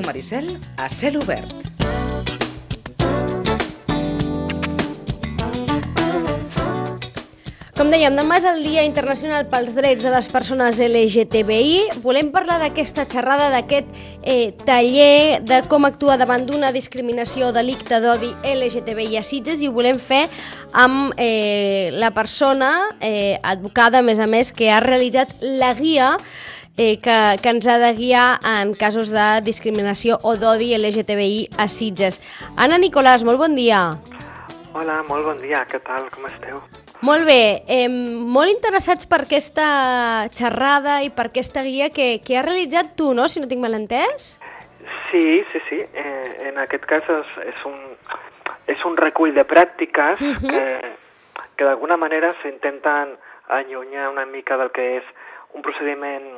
Ràdio Maricel a cel obert. Com dèiem, demà és el Dia Internacional pels Drets de les Persones LGTBI. Volem parlar d'aquesta xerrada, d'aquest eh, taller de com actuar davant d'una discriminació o delicte d'odi LGTBI a Sitges i ho volem fer amb eh, la persona eh, advocada, a més a més, que ha realitzat la guia eh, que, que ens ha de guiar en casos de discriminació o d'odi LGTBI a Sitges. Anna Nicolàs, molt bon dia. Hola, molt bon dia, què tal, com esteu? Molt bé, eh, molt interessats per aquesta xerrada i per aquesta guia que, que has realitzat tu, no?, si no tinc mal entès? Sí, sí, sí. Eh, en aquest cas és, és, un, és un recull de pràctiques uh -huh. que, que d'alguna manera s'intenten allunyar una mica del que és un procediment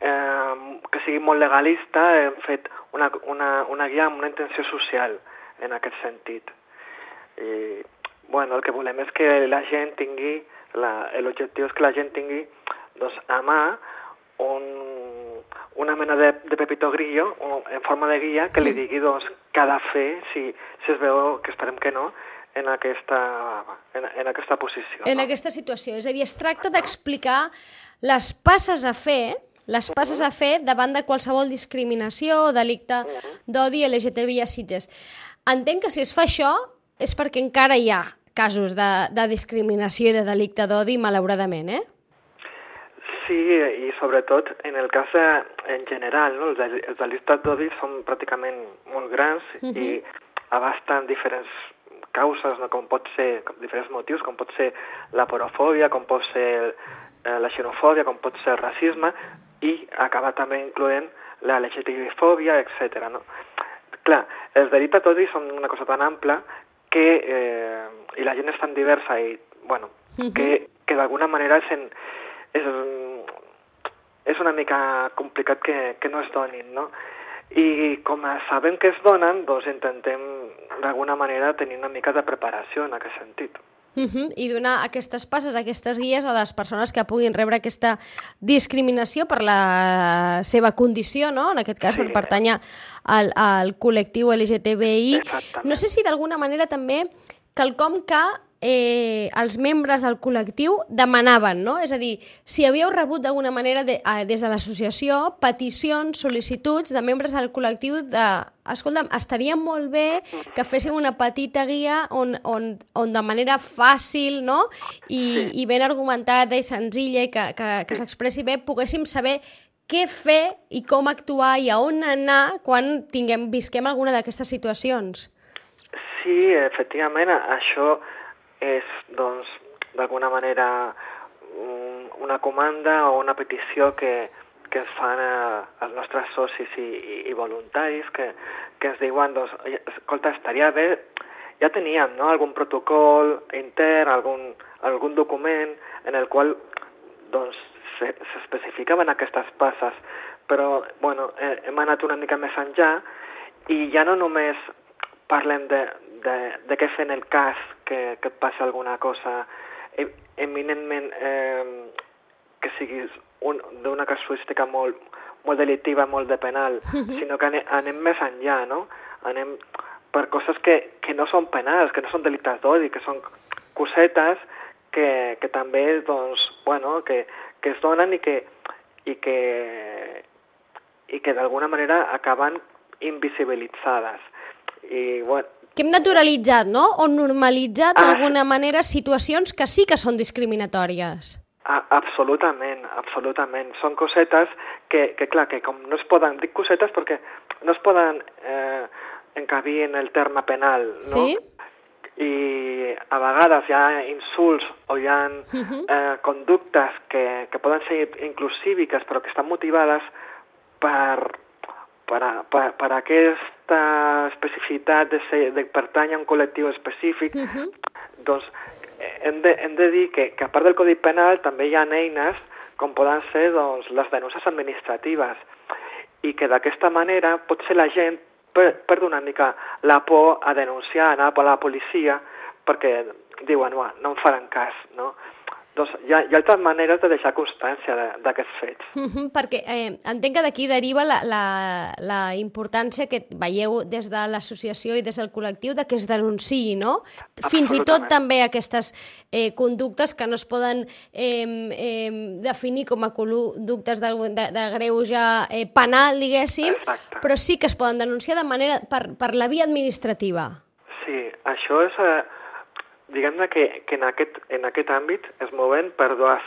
eh, que sigui molt legalista. Hem fet una, una, una guia amb una intenció social en aquest sentit. I, bueno, el que volem és que la gent tingui, l'objectiu és que la gent tingui doncs, a mà un, una mena de, de pepito grillo o, en forma de guia que li digui doncs, què ha de fer si, si es veu, que esperem que no, en aquesta, en, en aquesta posició. En no? aquesta situació. És a dir, es tracta d'explicar les passes a fer les passes a fer davant de qualsevol discriminació o delicte d'odi LGTBI a Sitges. Entenc que si es fa això és perquè encara hi ha casos de, de discriminació i de delicte d'odi, malauradament, eh? Sí, i sobretot en el cas en general, no? els, els delictes d'odi són pràcticament molt grans uh -huh. i abasten diferents causes, no? com pot ser, com diferents motius, com pot ser la porofòbia, com pot ser eh, la xenofòbia, com pot ser el racisme, i acaba també incloent la LGTBI-fòbia, etc. No? Clar, els delictes d'odi són una cosa tan ampla que, eh, i la gent és tan diversa i, bueno, -huh. que, que d'alguna manera és, en, és, és una mica complicat que, que no es donin, no? I com sabem que es donen, doncs intentem d'alguna manera tenir una mica de preparació en aquest sentit. Uh -huh. I donar aquestes passes, aquestes guies a les persones que puguin rebre aquesta discriminació per la seva condició, no? en aquest cas sí. per pertànyer al, al col·lectiu LGTBI. No sé si d'alguna manera també quelcom que eh, els membres del col·lectiu demanaven, no? És a dir, si havíeu rebut d'alguna manera de, eh, des de l'associació peticions, sol·licituds de membres del col·lectiu de escolta'm, estaria molt bé que féssim una petita guia on, on, on de manera fàcil no? I, i ben argumentada i senzilla i que, que, que s'expressi bé poguéssim saber què fer i com actuar i a on anar quan tinguem, visquem alguna d'aquestes situacions. Sí, efectivament, això és, doncs, d'alguna manera una comanda o una petició que, que es fan a, als nostres socis i, i, i voluntaris que, que ens diuen, doncs, escolta, estaria bé, ja teníem no, algun protocol intern, algun, algun document en el qual doncs, s'especificaven aquestes passes, però bueno, hem anat una mica més enllà i ja no només parlem de, de, de què fer en el cas que, que et passi alguna cosa eminentment eh, que sigui d'una casuística molt, molt delictiva, molt de penal, uh -huh. sinó que anem, anem més enllà, no? Anem per coses que, que no són penals, que no són delictes d'odi, que són cosetes que, que també, doncs, bueno, que, que es donen i que, i que, i que d'alguna manera acaben invisibilitzades. I, bueno, que hem naturalitzat, no? O normalitzat ah, d'alguna manera situacions que sí que són discriminatòries. Ah, absolutament, absolutament. Són cosetes que, que, clar, que com no es poden... Dic cosetes perquè no es poden eh, encabir en el terme penal, no? Sí? I a vegades hi ha insults o hi ha uh -huh. eh, conductes que, que poden ser inclusíviques però que estan motivades per, per, a, per, per aquesta especificitat de, ser, de pertany a un col·lectiu específic, uh -huh. doncs hem de, hem de dir que, que a part del Codi Penal també hi ha eines com poden ser doncs, les denúncies administratives i que d'aquesta manera potser la gent perd una mica la por a denunciar, anar a la policia perquè diuen, no, no em faran cas, no? Doncs hi ha, hi ha altres maneres de deixar constància d'aquests fets. Uh -huh, perquè eh, entenc que d'aquí deriva la, la, la importància que veieu des de l'associació i des del col·lectiu de que es denunciï, no? Fins i tot també aquestes eh, conductes que no es poden eh, eh, definir com a conductes de, de, de greuge eh, penal, diguéssim, Exacte. però sí que es poden denunciar de manera per, per la via administrativa. Sí, això és... Eh diguem-ne que, que en, aquest, en aquest àmbit es moven per dues,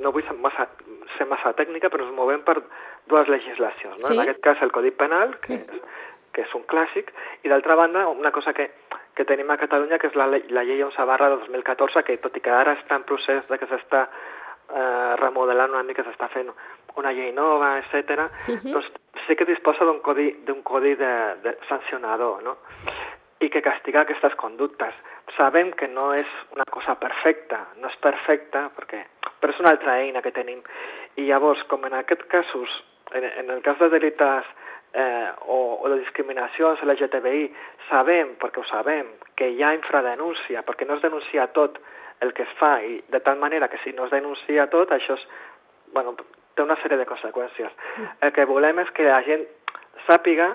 no vull ser massa, ser massa tècnica, però es moven per dues legislacions. No? Sí. En aquest cas el Codi Penal, que és, que és un clàssic, i d'altra banda una cosa que, que tenim a Catalunya, que és la, la llei 11 barra 2014, que tot i que ara està en procés de que s'està eh, remodelant una mica, s'està fent una llei nova, etc. Uh -huh. doncs sí que disposa d'un codi, codi de, de sancionador, no? i que castiga aquestes conductes. Sabem que no és una cosa perfecta, no és perfecta, perquè, però és una altra eina que tenim. I llavors, com en aquest casos, en, en el cas de delites eh, o, o de discriminacions LGTBI, sabem, perquè ho sabem, que hi ha infradenúncia, perquè no es denuncia tot el que es fa, i de tal manera que si no es denuncia tot, això és, bueno, té una sèrie de conseqüències. El que volem és que la gent sàpiga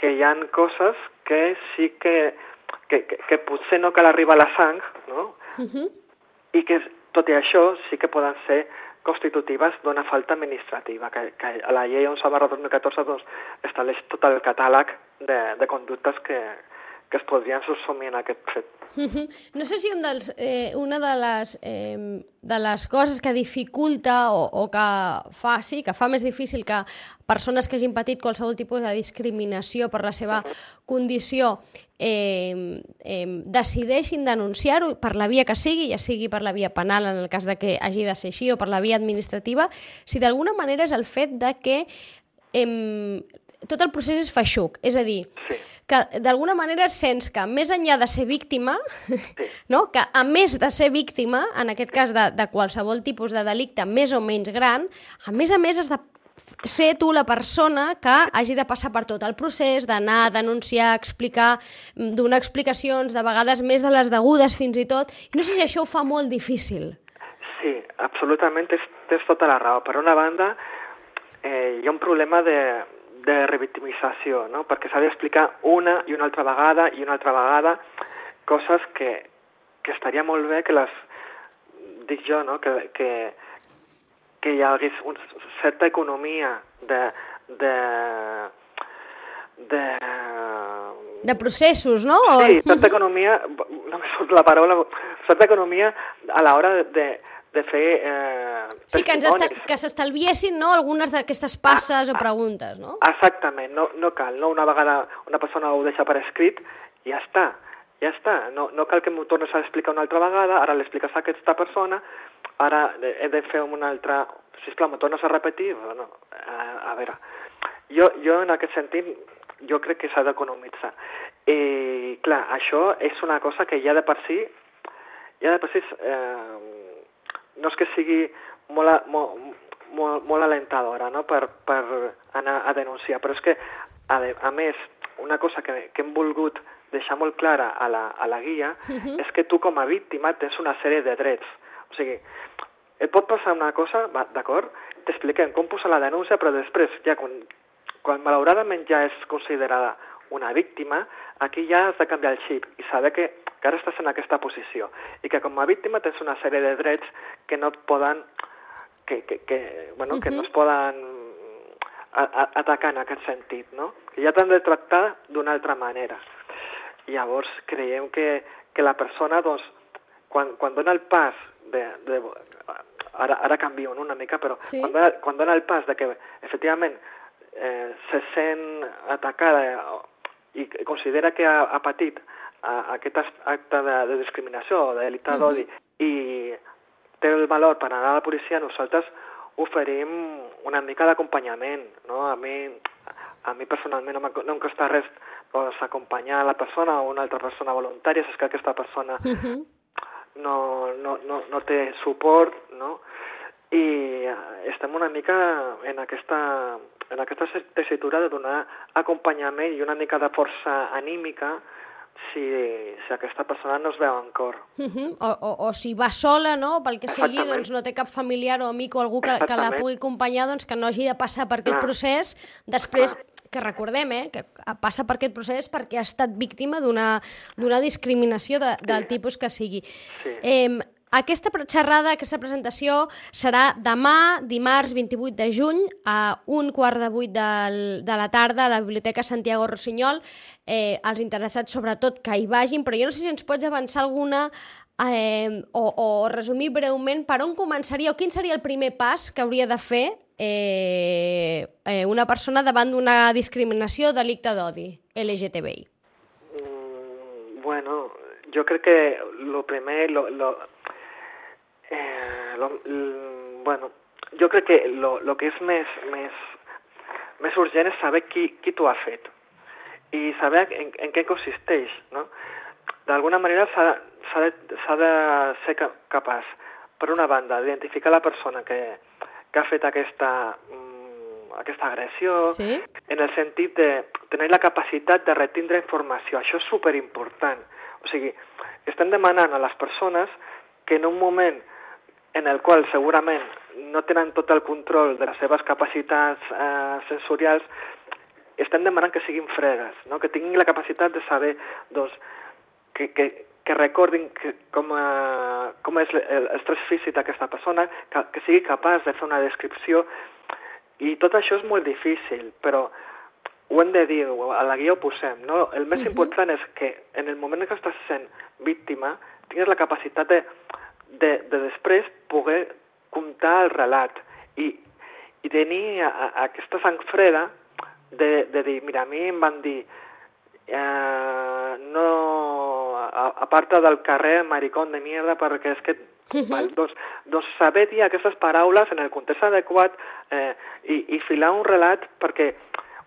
que hi han coses que sí que, que, que, que potser no cal arribar a la sang, no? Uh -huh. I que, tot i això, sí que poden ser constitutives d'una falta administrativa, que, que a la llei 11 barra 2014 doncs, estableix tot el catàleg de, de conductes que, que es podrien subsumir en aquest fet. No sé si un dels, eh, una de les, eh, de les coses que dificulta o, o que fa, sí, que fa més difícil que persones que hagin patit qualsevol tipus de discriminació per la seva condició eh, eh, decideixin denunciar-ho per la via que sigui, ja sigui per la via penal en el cas de que hagi de ser així o per la via administrativa, si d'alguna manera és el fet de que tot el procés és feixuc, és a dir, sí. que d'alguna manera sents que més enllà de ser víctima, sí. no? que a més de ser víctima, en aquest cas de, de qualsevol tipus de delicte més o menys gran, a més a més has de ser tu la persona que hagi de passar per tot el procés, d'anar a denunciar, explicar, mm, donar explicacions, de vegades més de les degudes fins i tot. No sé si això ho fa molt difícil. Sí, absolutament, tens, tens tota la raó. Per una banda, eh, hi ha un problema de, de revictimització, no? perquè s'ha d'explicar una i una altra vegada i una altra vegada coses que, que estaria molt bé que les, dic jo, no? que, que, que hi hagués una certa economia de, de, de... De processos, no? Sí, certa economia, no me surt la paraula, certa economia a l'hora de, de fer eh, Sí, que, ens esta, que s'estalviessin no, algunes d'aquestes passes ah, o preguntes, no? Exactament, no, no cal, no? Una vegada una persona ho deixa per escrit, ja està, ja està. No, no cal que m'ho tornes a explicar una altra vegada, ara l'expliques a aquesta persona, ara he de fer una altra... Sisplau, m'ho tornes a repetir? No, a, a veure, jo, jo en aquest sentit jo crec que s'ha d'economitzar. I clar, això és una cosa que ja de per si, ja de per si eh, no és que sigui molt, molt, molt, molt alentadora no? per, per anar a denunciar, però és que, a, a més, una cosa que, que hem volgut deixar molt clara a la, a la guia uh -huh. és que tu com a víctima tens una sèrie de drets. O sigui, et pot passar una cosa, d'acord, t'expliquem com posar la denúncia, però després, ja quan, quan malauradament ja és considerada una víctima, aquí ja has de canviar el xip i saber que que ara estàs en aquesta posició i que com a víctima tens una sèrie de drets que no et poden que, que, que, bueno, uh -huh. que no es poden a, a, atacar en aquest sentit, no? que ja t'han de tractar d'una altra manera. I llavors creiem que, que la persona, doncs, quan, quan dona el pas de, de ara, ara canvio una mica, però sí? quan, dona, quan dona el pas de que efectivament eh, se sent atacada i considera que ha, ha patit a, aquest acte de, de discriminació o de delicte d'odi uh -huh. i té el valor per anar a la policia, nosaltres oferim una mica d'acompanyament. No? A, mi, a mi personalment no, no em costa res doncs, acompanyar la persona o una altra persona voluntària si és que aquesta persona uh -huh. no, no, no, no té suport, no? i estem una mica en aquesta, en aquesta tessitura de donar acompanyament i una mica de força anímica si, si aquesta persona no es veu en cor. Uh -huh. o, o, o si va sola, no? Pel que sigui, doncs no té cap familiar o amic o algú que, que la pugui acompanyar, doncs que no hagi de passar per aquest Clar. procés. Després, que recordem, eh, que passa per aquest procés perquè ha estat víctima d'una discriminació de, del tipus que sigui. Sí. Eh, aquesta xerrada, aquesta presentació serà demà, dimarts 28 de juny, a un quart de vuit de la tarda a la Biblioteca Santiago Rossinyol. Eh, els interessats, sobretot, que hi vagin, però jo no sé si ens pots avançar alguna eh, o, o resumir breument per on començaria o quin seria el primer pas que hauria de fer eh, eh, una persona davant d'una discriminació o delicte d'odi LGTBI. Mm, bueno, jo crec que lo primer, lo, lo, eh, lo, l- bueno, jo crec que lo, lo que és més, més, més urgent és saber qui, qui t'ho ha fet i saber en, en què consisteix, no? D'alguna manera s'ha de, de ser ca- capaç, per una banda, d'identificar la persona que, que ha fet aquesta, mm, aquesta agressió, Sí? en el sentit de tenir la capacitat de retindre informació. Això és superimportant. O sigui, estem demanant a les persones que en un moment en el qual segurament no tenen tot el control de les seves capacitats eh, sensorials, estem demanant que siguin fredes, no? que tinguin la capacitat de saber doncs, que, que, que recordin que, com, eh, com és l'estrès físic d'aquesta persona, que, que sigui capaç de fer una descripció i tot això és molt difícil, però ho hem de dir, a la guia ho posem, no? El més important és que en el moment en què estàs sent víctima tingues la capacitat de, de, de després poder comptar el relat i, i tenir a, a, aquesta sang freda de, de dir, mira, a mi em van dir eh, no aparta del carrer maricón de mierda perquè és que val, doncs, doncs saber dir aquestes paraules en el context adequat eh, i, i filar un relat perquè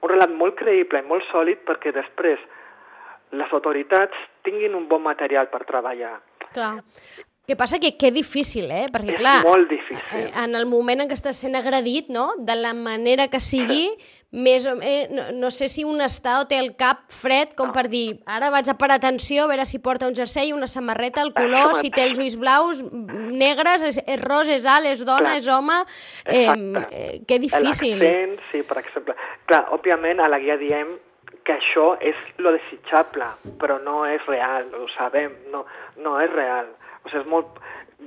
un relat molt creïble i molt sòlid perquè després les autoritats tinguin un bon material per treballar. Clar. Què passa? Que que difícil, eh? Perquè, És clar, molt difícil. eh, en el moment en què estàs sent agredit, no?, de la manera que sigui, més o eh, no, no sé si un està o té el cap fred com per dir, ara vaig a parar atenció a veure si porta un jersei, una samarreta, el color, si té els ulls blaus, negres, és, és ros, és alt, és dona, Clar. és home... Eh, Exacte. eh, que difícil. L'accent, sí, per exemple. Clar, òbviament a la guia diem que això és lo desitjable, però no és real, ho sabem, no, no és real. O sigui, és molt,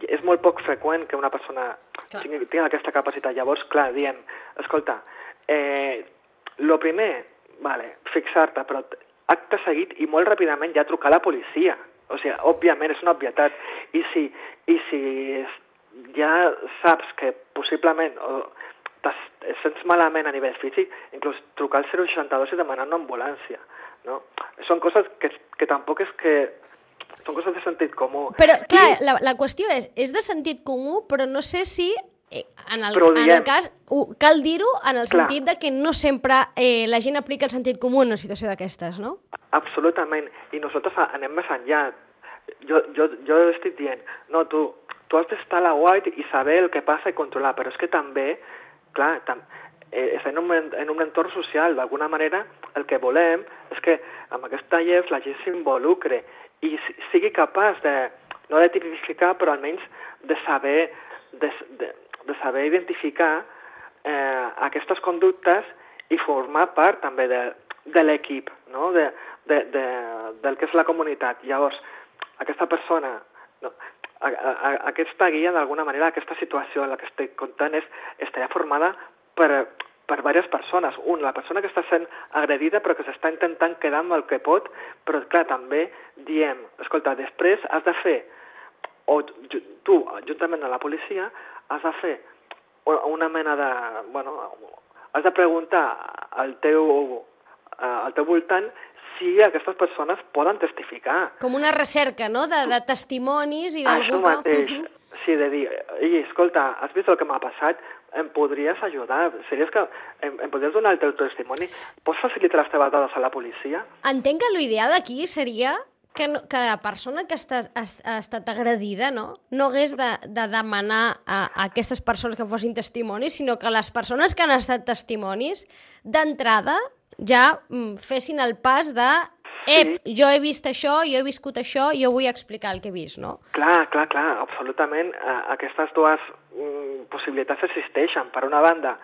és molt poc freqüent que una persona Clar. tingui, tingui aquesta capacitat. Llavors, clar, diem, escolta, eh, lo primer, vale, fixar-te, però acte seguit i molt ràpidament ja trucar a la policia. O sigui, òbviament és una obvietat. I si, i si ja saps que possiblement o et sents malament a nivell físic, inclús trucar al 062 i demanar una ambulància. No? Són coses que, que tampoc és que... Són coses de sentit comú. Però, clar, I- la, la qüestió és, és de sentit comú, però no sé si eh, en el, Però ho en el diem. cas, cal dir-ho en el Clar. sentit de que no sempre eh, la gent aplica el sentit comú en una situació d'aquestes, no? Absolutament. I nosaltres anem més enllà. Jo, jo, jo estic dient, no, tu, tu has d'estar a la white i saber el que passa i controlar, però és que també, clar, tam, eh, és en un, en un entorn social, d'alguna manera, el que volem és que amb aquests tallers la gent s'involucre i si- sigui capaç de, no de tipificar, però almenys de saber, de, de, de saber identificar eh, aquestes conductes i formar part també de, de l'equip, no? de, de, de, del que és la comunitat. Llavors, aquesta persona, no? a, a, aquesta guia, d'alguna manera, aquesta situació en la que estic contant és, estarà formada per, per diverses persones. Un, la persona que està sent agredida però que s'està intentant quedar amb el que pot, però clar, també diem, escolta, després has de fer, o tu, juntament amb la policia, has de fer una mena de... Bueno, has de preguntar al teu, eh, al teu voltant si aquestes persones poden testificar. Com una recerca, no?, de, de testimonis i Això d'algú que... mateix. Mhm. Sí, de dir, ei, escolta, has vist el que m'ha passat? Em podries ajudar? Series que em, em podries donar el teu testimoni? Pots facilitar les teves dades a la policia? Entenc que l'ideal aquí seria que, no, que la persona que està, ha, ha estat agredida no, no hagués de, de demanar a, a aquestes persones que fossin testimonis, sinó que les persones que han estat testimonis, d'entrada, ja mm, fessin el pas de ep, jo he vist això, jo he viscut això, jo vull explicar el que he vist, no? Clar, clar, clar, absolutament. Eh, aquestes dues mm, possibilitats existeixen. Per una banda,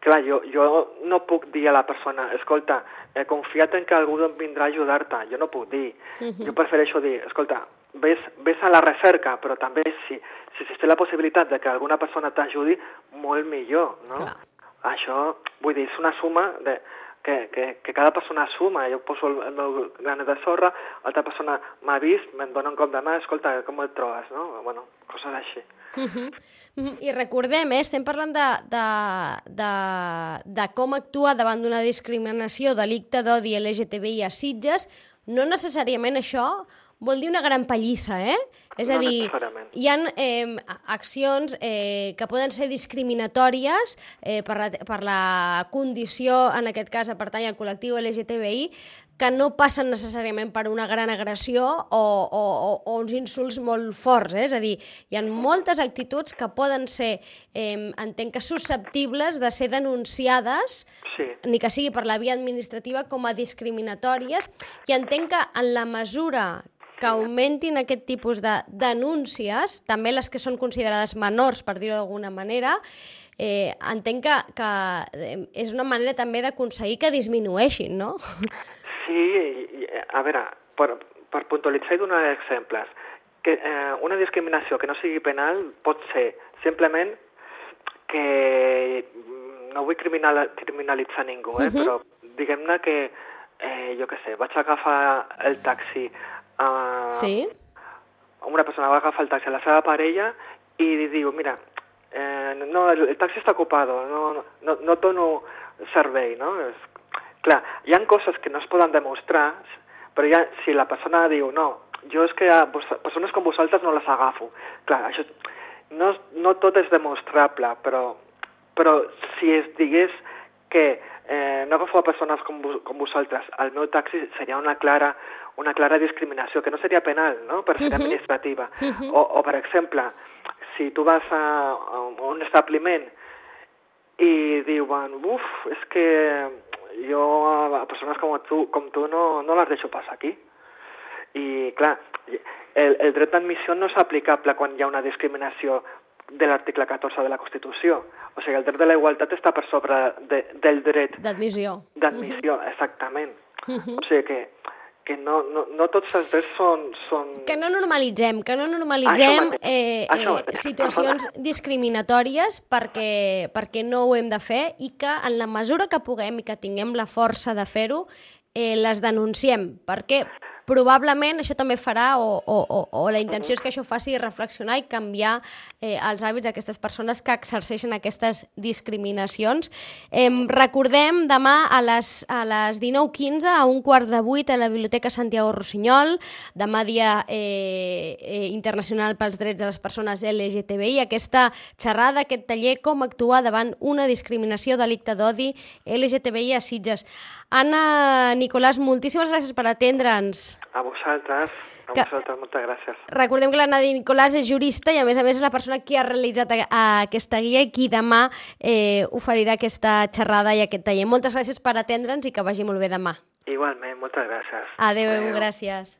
clar, jo, jo no puc dir a la persona, escolta, he confiat en que algú vindrà a ajudar-te, jo no puc dir. Uh -huh. Jo prefereixo dir, escolta, ves, ves a la recerca, però també si, si existeix la possibilitat de que alguna persona t'ajudi, molt millor, no? Clar. Això, vull dir, és una suma de, que, que, que cada persona suma. Jo poso el, el meu granet de sorra, altra persona m'ha vist, me'n dona un cop de mà, escolta, com et trobes, no? Bueno, coses així. Uh. Uh -huh. I recordem, eh, estem parlant de, de, de, de com actuar davant d'una discriminació, delicte d'odi LGTBI a Sitges. No necessàriament això vol dir una gran pallissa, eh? És No a dir, hi ha eh, accions eh, que poden ser discriminatòries eh, per, la, per la condició, en aquest cas, a pertany al col·lectiu LGTBI, que no passen necessàriament per una gran agressió o, o, o, o uns insults molt forts. Eh? És a dir, hi ha moltes actituds que poden ser, eh, entenc que susceptibles de ser denunciades Sí, ni que sigui per la via administrativa com a discriminatòries i entenc que en la mesura que augmentin aquest tipus de denúncies, també les que són considerades menors, per dir-ho d'alguna manera, eh, entenc que, que eh, és una manera també d'aconseguir que disminueixin, no? sí, a veure, per, per puntualitzar i donar exemples, que eh, una discriminació que no sigui penal pot ser simplement que mm, no vull criminal, criminalitzar ningú, eh, Mhm. però diguem-ne que, eh, jo què sé, vaig agafar el taxi a, Sí? una persona va agafar el taxi a la seva parella i li diu, mira, eh, no, el, taxi està ocupado, no, no, no et dono servei, no? És, clar, hi ha coses que no es poden demostrar, però ja, si la persona diu, no, jo és que a vos, persones com vosaltres no les agafo. Clar, això no, no tot és demostrable, però, però si es digués que eh, no agafo a persones com, vos, com vosaltres al meu taxi seria una clara, una clara discriminació, que no seria penal, no? però seria administrativa. Mhm. o, o, per exemple, si tu vas a, a un establiment i diuen, uf, és que jo a, a persones com tu, com tu no, no les deixo passar aquí. I, clar, el, el dret d'admissió no és aplicable quan hi ha una discriminació de l'article 14 de la Constitució. O sigui, el dret de la igualtat està per sobre de, del dret D'admissió. d'admissió, exactament. Mhm. O sigui que, que no, no, no tots els drets són... són... Que no normalitzem, que no normalitzem Això mateix, eh, eh, situacions discriminatòries perquè, perquè no ho hem de fer i que en la mesura que puguem i que tinguem la força de fer-ho, eh, les denunciem. Perquè probablement això també farà o, o, o, o la intenció és que això faci reflexionar i canviar eh, els hàbits d'aquestes persones que exerceixen aquestes discriminacions. Eh, recordem demà a les, a les 19.15 a un quart de vuit a la Biblioteca Santiago Rossinyol, demà dia eh, eh, internacional pels drets de les persones LGTBI, aquesta xerrada, aquest taller, com actuar davant una discriminació, delicte d'odi LGTBI a Sitges. Anna, Nicolàs, moltíssimes gràcies per atendre'ns. A vosaltres, a Que- vosaltres, moltes gràcies. Recordem que l'Anna Nicolàs és jurista i a més a més és la persona qui ha realitzat a, a aquesta guia i qui demà eh, oferirà aquesta xerrada i aquest taller. Moltes gràcies per atendre'ns i que vagi molt bé demà. Igualment, moltes gràcies. Adéu, Adéu. gràcies.